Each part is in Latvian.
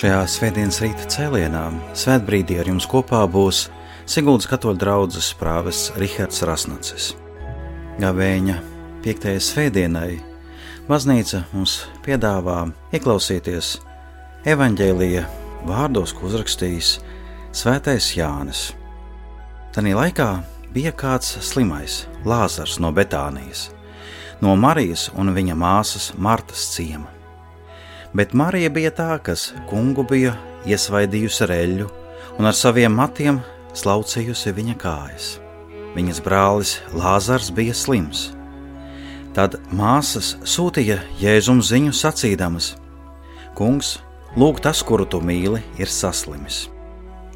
Šajā svētdienas rīta cēlienā svētbrīdī ar jums kopā būs Siguldas katoļu draugs prāvests Rihards Rasnacis. Gavēņa 5. svētdienai baznīca mums piedāvā ieklausīties evaņģēlīja vārdos, ko uzrakstījis Svētais Jānis. Tanī laikā bija kāds slimais, Lāzars no Betānijas, no Marijas un viņa māsas Martas ciema bet Marija bija tā, kas kungu bija iesvaidījusi ar eļļu un ar saviem matiem slaucījusi viņa kājas. Viņas brālis Lāzars bija slims. Tad māsas sūtīja Jēzum ziņu sacīdamas: Kungs, lūk, tas, kuru tu mīli, ir saslimis.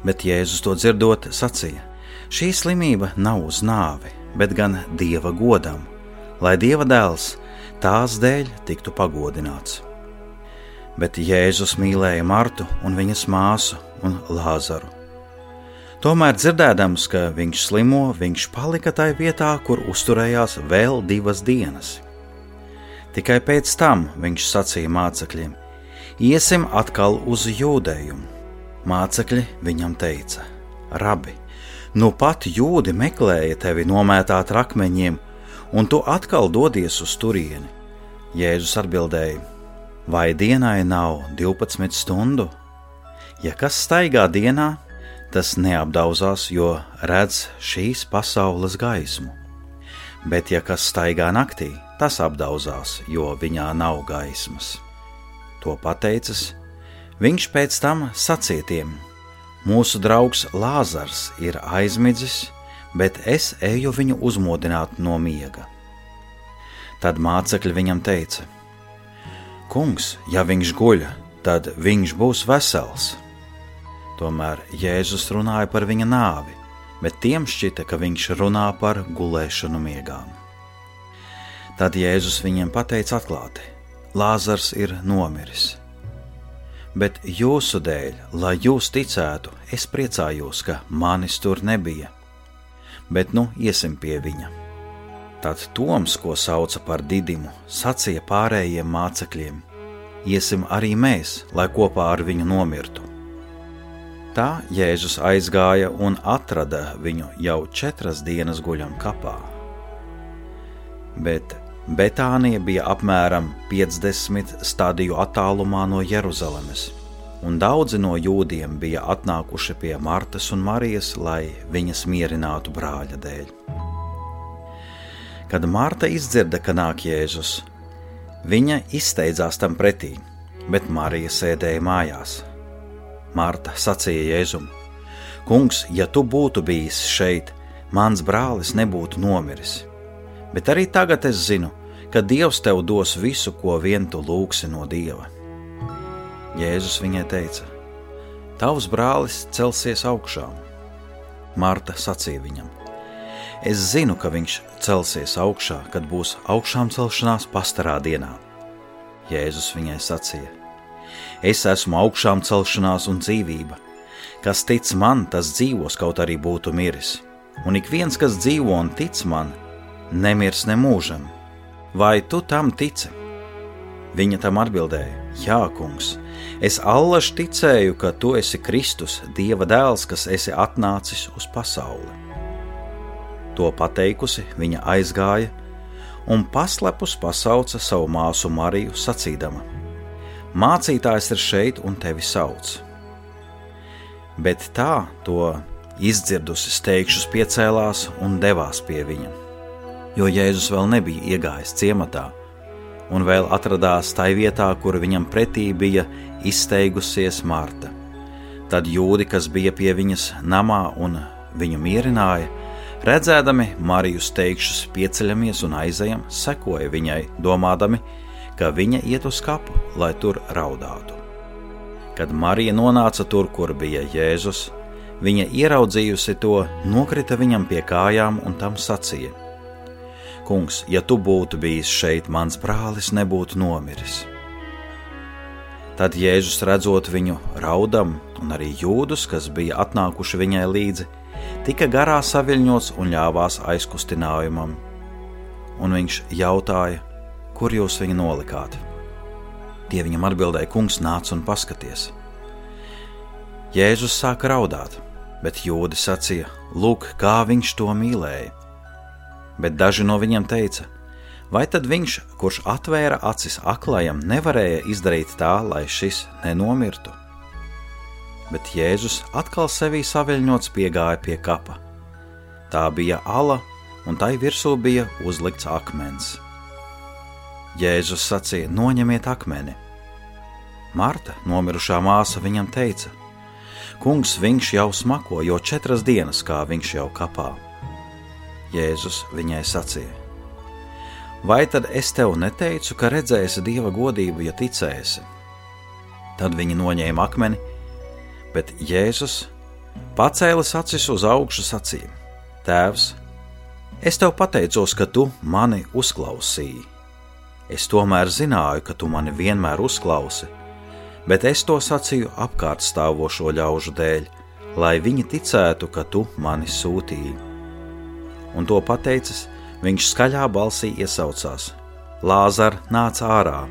Bet Jēzus to dzirdot, sacīja: Šī slimība nav uz nāvi, bet gan dieva godam, lai dieva dēls tās dēļ tiktu pagodināts bet Jēzus mīlēja Martu un viņas māsu un Lāzaru. Tomēr dzirdēdams, ka viņš slimo, viņš palika tajā vietā, kur uzturējās vēl divas dienas. Tikai pēc tam viņš sacīja mācekļiem: Iesim atkal uz jūdēju. Mācekļi viņam teica: Rabi, nu pat jūdi meklēja tevi nomētāt akmeņiem, un tu atkal dodies uz turieni. Jēzus atbildēja: vai dienai nav 12 stundu? Ja kas staigā dienā, tas neapdauzās, jo redz šīs pasaules gaismu. Bet, ja kas staigā naktī, tas apdauzās, jo viņā nav gaismas. To pateicis, viņš pēc tam sacietiem: Mūsu draugs Lāzars ir aizmidzis, bet es eju viņu uzmodināt no miega. Tad mācekļi viņam teica: Kungs, ja viņš guļ, tad viņš būs vesels. Tomēr Jēzus runāja par viņa nāvi, bet tiem šķita, ka viņš runā par gulēšanu miegām. Tad Jēzus viņiem pateica atklāti: Lāzars ir nomiris. Bet jūsu dēļ, lai jūs ticētu, es priecājos, ka manis tur nebija. Bet nu iesim pie viņa. Tad Toms, ko sauca par Didimu, sacīja pārējiem mācekļiem: Iesim arī mēs, lai kopā ar viņu nomirtu. Tā Jēzus aizgāja un atrada viņu jau četras dienas guļam kapā. Bet Betānija bija apmēram 50 stadiju attālumā no Jeruzalemes, un daudzi no jūdiem bija atnākuši pie Martas un Marijas, lai viņas mierinātu brāļa dēļ. Kad Marta izdzirda, ka nāk Jēzus, viņa izsteidzās tam pretī, bet Marija sēdēja mājās. Marta sacīja Jēzum: Kungs, ja tu būtu bijis šeit, mans brālis nebūtu nomiris. Bet arī tagad es zinu, ka Dievs tev dos visu, ko vien tu lūgsi no Dieva. Jēzus viņai teica: Tavs brālis celsies augšā. Marta sacīja viņam: Es zinu, ka viņš celsies augšā, kad būs augšām celšanās pastarā dienā. Jēzus viņai sacīja: Es esmu augšām celšanās un dzīvība. Kas tic man, tas dzīvos, kaut arī būtu miris. Un ik viens, kas dzīvo un tic man, nemirs nemūžam. Vai tu tam tici? Viņa tam atbildēja: Jā, kungs, es allaž ticēju, ka tu esi Kristus, Dieva dēls, kas esi atnācis uz pasauli. To pateikusi, viņa aizgāja un paslepus pasauca savu māsu Mariju, sacīdama: Mācītājs ir šeit un tevi sauc. Bet tā to izdzirdusi steigšus piecēlās un devās pie viņa, jo Jēzus vēl nebija iegājis ciematā, un vēl atradās tai vietā, kur viņam pretī bija izteigusies Marta. Tad jūdi, kas bija pie viņas namā un viņu mierināja, Redzēdami Mariju steigšus pieceļamies un aizejam, sekoja viņai, domādami, ka viņa iet uz kapu, lai tur raudātu. Kad Marija nonāca tur, kur bija Jēzus, viņa ieraudzījusi to, nokrita viņam pie kājām un tam sacīja: Kungs, ja tu būtu bijis šeit, mans brālis nebūtu nomiris. Tad Jēzus redzot viņu raudam, un arī jūdus, kas bija atnākuši viņai līdzi, tika garā saviļņots un ļāvās aizkustinājumam. Un viņš jautāja, kur jūs viņu nolikāt? Tie viņam atbildēja, kungs, nāc un paskaties. Jēzus sāka raudāt, bet jūdi sacīja: Lūk, kā viņš to mīlēja! Bet daži no viņiem teica: Vai tad viņš, kurš atvēra acis aklajam, nevarēja izdarīt tā, lai šis nenomirtu? Bet Jēzus atkal sevī saviļņots piegāja pie kapa. Tā bija ala, un tai virsū bija uzlikts akmens. Jēzus sacīja: Noņemiet akmeni! Marta, nomirušā māsa, viņam teica: Kungs, viņš jau smako, jo četras dienas kā viņš jau kapā. Jēzus viņai sacīja: Vai tad es tev neteicu, ka redzēsi dieva godību, ja ticēsi? Tad viņi noņēma akmeni, bet Jēzus pacēlis acis uz augšu sacīja: Tēvs, es tev pateicos, ka tu mani uzklausīji Es tomēr zināju, ka tu mani vienmēr uzklausi, bet es to sacīju apkārt stāvošo ļaužu dēļ, lai viņi ticētu, ka tu mani sūtīji. Un to pateicis, viņš skaļā balsī iesaucās: Lāzar, nāc ārā!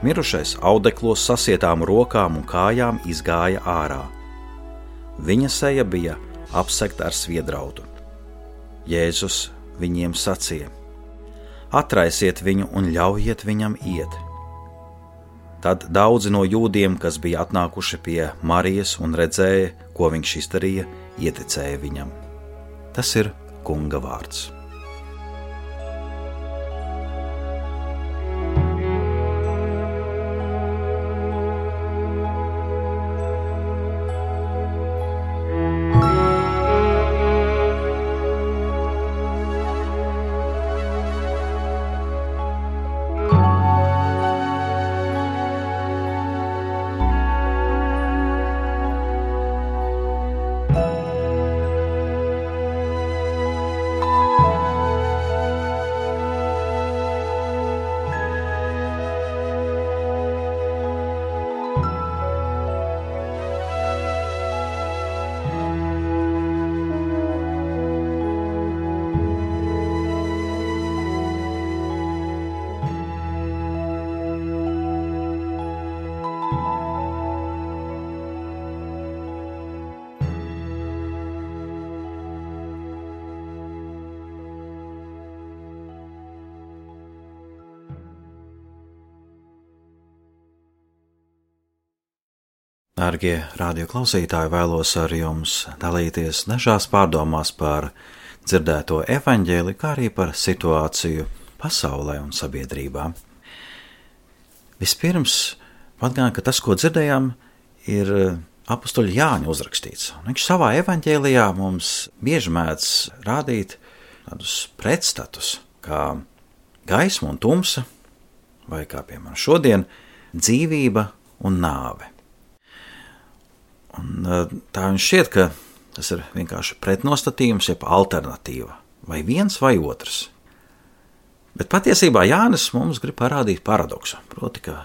Mirušais audeklos sasietām rokām un kājām izgāja ārā. Viņa seja bija apsegta ar sviedrautu. Jēzus viņiem sacīja: atraisiet viņu un ļaujiet viņam iet. Tad daudzi no jūdiem, kas bija atnākuši pie Marijas un redzēja, ko viņš izdarīja, ieticēja viņam. Tas ir Kunga vārds. Dārgie radioklausītāji, vēlos ar jums dalīties dažās pārdomās par dzirdēto evaņģēli, kā arī par situāciju pasaulē un sabiedrībā. Vispirms atgādāju, ka tas, ko dzirdējām, ir apakstuļa Jāņa uzrakstīts. Viņš savā evaņģēlijā mums bieži mēdz rādīt tādus pretstatus, kā gaisma un tumsa, vai kā piemēram šodien, dzīvība un nāve. Un, tā viņš šķiet, ka tas ir vienkārši pretnostatījums, jeb alternatīva. Vai viens vai otrs. Bet patiesībā Jānis mums grib parādīt paradoksu. Proti, ka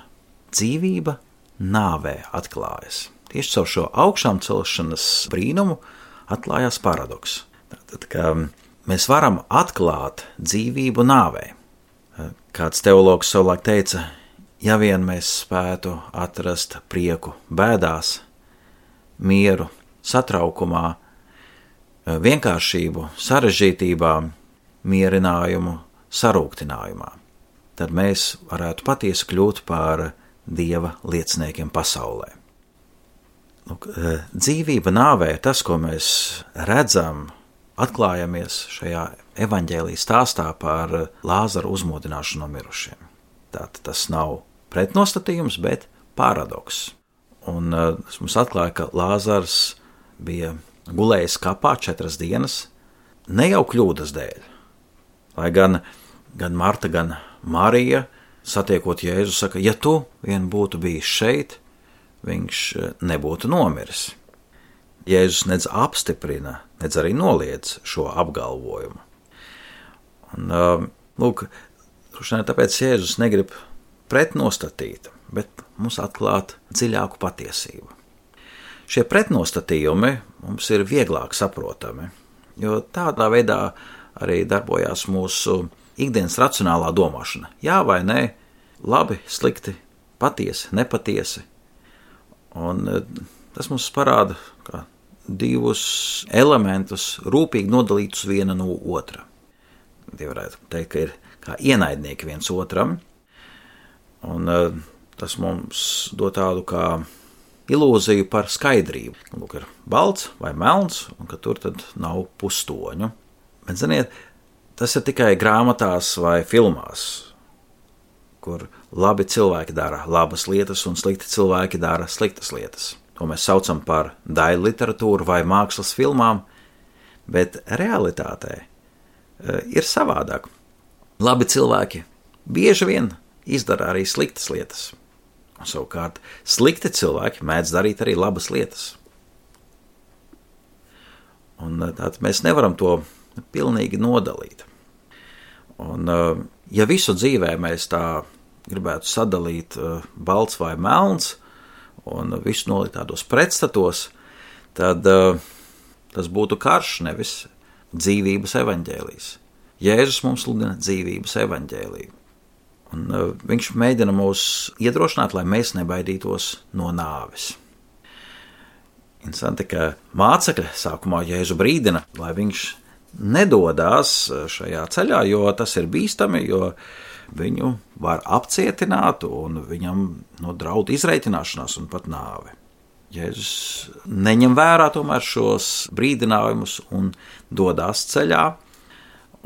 dzīvība nāvē atklājas. Tieši caur šo augšām celšanas brīnumu atklājās paradoks. Ka mēs varam atklāt dzīvību nāvē. Kāds teologs savulaik teica, ja vien mēs spētu atrast prieku bēdās, mieru, satraukumā, eh, vienkāršību, sarežģītībā, mierinājumu, sarūktinājumā. Tad mēs varētu patiesi kļūt par dieva lieciniekiem pasaulē. Lūk, eh, dzīvība nāvē, tas, ko mēs redzam, atklājamies šajā evaņģēlīja stāstā par Lāzara uzmodināšanu no mirušiem. Tātad tas nav pretnostatījums, bet paradoks. Un uh, tas mums atklāja, ka Lāzars bija gulējis kapā četras dienas, ne jau kļūdas dēļ. Lai gan, gan Marta, gan Marija, satiekot Jēzu, saka, ja tu vien būtu bijis šeit, viņš uh, nebūtu nomiris. Jēzus nedz apstiprina, nedz arī noliedz šo apgalvojumu. Un, uh, lūk, tāpēc Jēzus negrib pretnostatīt, bet mums atklāt dziļāku patiesību. Šie pretnostatījumi mums ir vieglāk saprotami, jo tādā veidā arī darbojās mūsu ikdienas racionālā domāšana. Jā vai nē, labi, slikti, patiesi, nepatiesi. Un eh, tas mums parāda divus elementus, rūpīgi nodalītus viena no otra. Tie varētu teikt, ka ir kā ienaidnieki viens otram, un uh, tas mums dod tādu kā ilūziju par skaidrību. Lūk, ir balts vai melns, un ka tur nav pustoņu. Bet, ziniet, tas ir tikai grāmatās vai filmās, kur labi cilvēki dara labas lietas, un slikti cilvēki dara sliktas lietas. To mēs saucam par daļu literatūru vai mākslas filmām, bet realitātē e, ir savādāk. Labi cilvēki bieži vien izdara arī sliktas lietas. Savukārt, slikti cilvēki mēdz darīt arī labas lietas. Un, e, tātad mēs nevaram to pilnīgi nodalīt. Un, e, ja visu dzīvē mēs tā gribētu sadalīt balts vai melns, un visu nolikt tādos pretstatos, tad tas būtu karš, nevis dzīvības evaņģēlijs. Jēzus mums sludina dzīvības evaņģēliju. Un, uh, viņš mēģina mūs iedrošināt, lai mēs nebaidītos no nāves. Interesanti, ka mācekļi sākumā Jēzu brīdina, lai viņš nedodas šajā ceļā, jo tas ir bīstami, jo viņu var apcietināt, un viņam no draudu izreitināšanās un pat nāve. Jēzus neņem vērā tomēr šos brīdinājumus un dodas ceļā.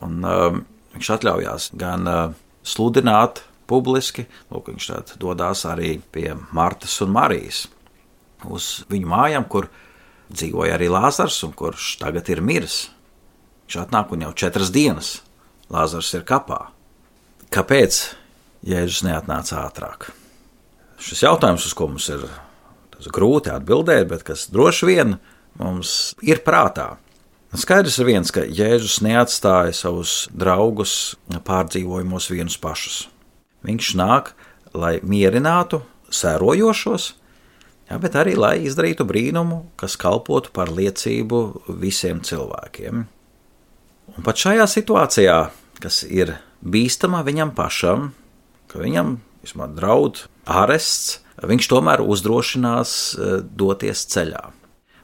Un, uh, viņš atļaujās gan uh, sludināt publiski, lūk, viņš tad dodas arī pie Martas un Marijas uz viņu mājām, kur dzīvoja arī Lāzars, un kurš tagad ir miris. Viņš atnāk un jau četras dienas Lāzars ir kapā. Kāpēc Jēzus neatnāca ātrāk? Šis jautājums, uz ko mums ir grūti atbildēt, bet kas droši vien mums ir prātā. Skaidrs ir viens, ka Jēzus neatstāja savus draugus pārdzīvojumos vienus pašus. Viņš nāk, lai mierinātu sērojošos, jā, bet arī lai izdarītu brīnumu, kas kalpotu par liecību visiem cilvēkiem. Un pat šajā situācijā, kas ir bīstama viņam pašam, ka viņam vismaz draud arests, viņš tomēr uzdrošinās e, doties ceļā.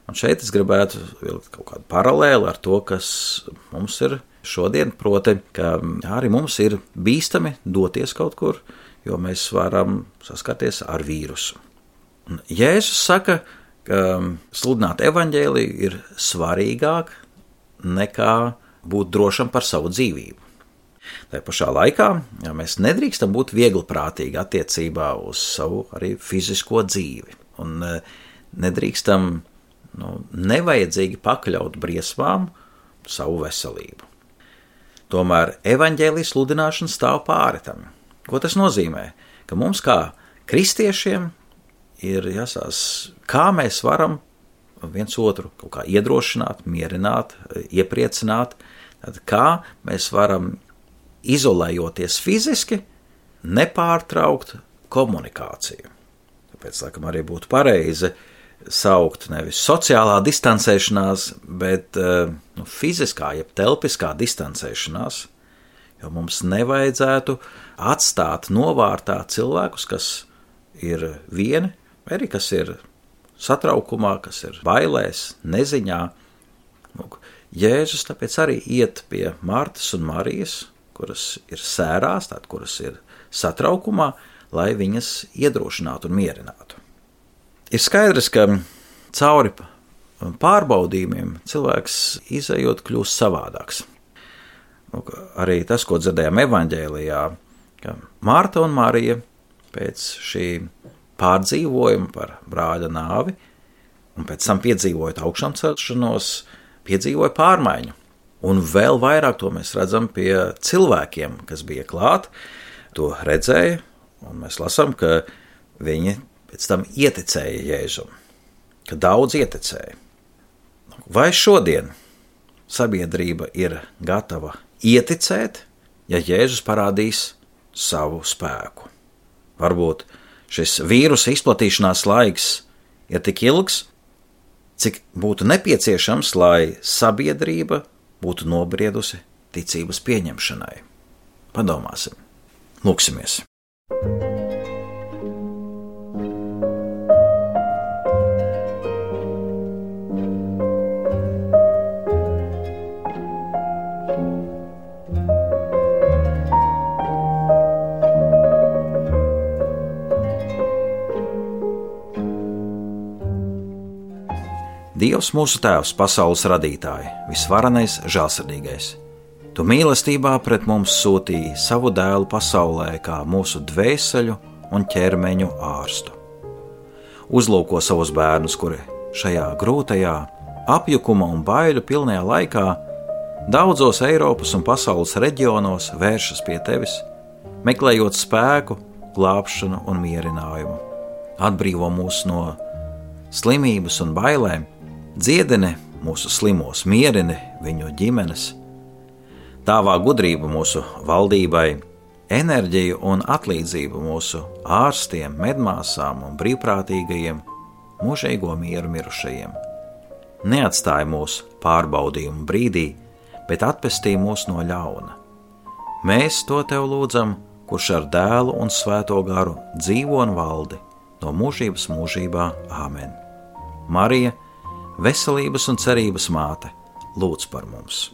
Un šeit es gribētu vilkt kaut kādu paralēli ar to, kas mums ir šodien, proti, ka arī mums ir bīstami doties kaut kur, jo mēs varam saskarties ar vīrusu. Un Jēzus saka, ka sludināt evaņģēliju ir svarīgāk nekā būt drošam par savu dzīvību. Tā pašā laikā jā, mēs nedrīkstam būt viegliprātīgi attiecībā uz savu arī fizisko dzīvi. Un e, nedrīkstam nu, nevajadzīgi pakļaut briesmām savu veselību. Tomēr evaņģēlijas sludināšana stāv pāri tam. Ko tas nozīmē? Ka mums, kā kristiešiem, ir jāsās, kā mēs varam viens otru kaut kā iedrošināt, mierināt, iepriecināt, tad kā mēs varam izolējoties fiziski, nepārtraukt komunikāciju. Tāpēc, laikam, arī būtu pareizi saukt nevis sociālā distancēšanās, bet eh, nu, fiziskā, jeb telpiskā distancēšanās, jo mums nevajadzētu atstāt novārtā cilvēkus, kas ir vieni, vai arī kas ir satraukumā, kas ir bailēs, neziņā. Jēzus tāpēc arī iet pie Martas un Marijas kuras ir sērās, tātad, kuras ir satraukumā, lai viņas iedrošinātu un mierinātu. Ir skaidrs, ka cauri pārbaudījumiem cilvēks izējot kļūst savādāks. Nu, arī tas, ko dzirdējām evanģēlijā, ka Mārta un Marija pēc šī pārdzīvojuma par brāļa nāvi un pēc tam piedzīvojot augšām celšanos, piedzīvoja pārmaiņu Un vēl vairāk to mēs redzam pie cilvēkiem, kas bija klāt, to redzēja, un mēs lasām, ka viņi pēc tam ieticēja Jēzum, ka daudz ieticēja. Vai šodien sabiedrība ir gatava ieticēt, ja Jēzus parādīs savu spēku? Varbūt šis vīrusa izplatīšanās laiks ir tik ilgs, cik būtu nepieciešams, lai sabiedrība būtu nobriedusi ticības pieņemšanai. Padomāsim, lūksimies! Dievs mūsu Tēvs, pasaules radītāji, visvarenais, žēlsirdīgais. Tu mīlestībā pret mums sūtīji savu dēlu pasaulē kā mūsu dvēseli un ķermeņu ārstu. Uzlūko savus bērnus, kuri šajā grūtajā, apjukuma un baiļu pilnajā laikā daudzos Eiropas un pasaules reģionos vēršas pie tevis, meklējot spēku, glābšanu un mierinājumu. Atbrīvo mūs no slimības un bailēm, dziedini mūsu slimos, mierini viņu ģimenes, dāvā gudrību mūsu valdībai, enerģiju un atlīdzību mūsu ārstiem, medmāsām un brīvprātīgajiem, mūžīgo mieru mirušajiem. Neatstāj mūs pārbaudījumu brīdī, bet atpestī mūs no ļauna. Mēs to tev lūdzam, kurš ar dēlu un svēto garu dzīvo un valdi no mūžības mūžībā. Āmen! Marija, veselības un cerības māte, lūdz par mums.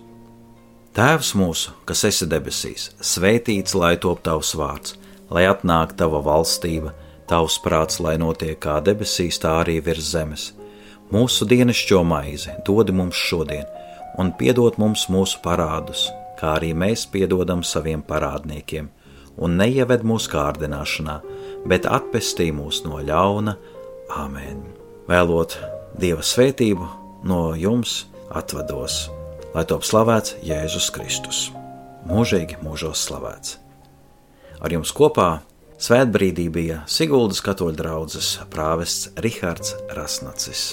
Tēvs mūsu, kas esi debesīs, svētīts lai top tavs vārds, lai atnāk tava valstība, tavs prāts, lai notiek kā debesīs, tā arī virs zemes. Mūsu dienascho maizi dod mums šodien, un piedod mums mūsu parādus, kā arī mēs piedodam saviem parādniekiem, un neieved mūsu kārdināšanā, bet atpestī mūs no ļauna. Āmen! Vēlot Dieva svētību no jums atvados, lai top slavēts Jēzus Kristus. Mūžīgi mūžos slavēts. Ar jums kopā svētbrīdī bija Siguldas katoļu draugs prāvests Rihards Rasnacis.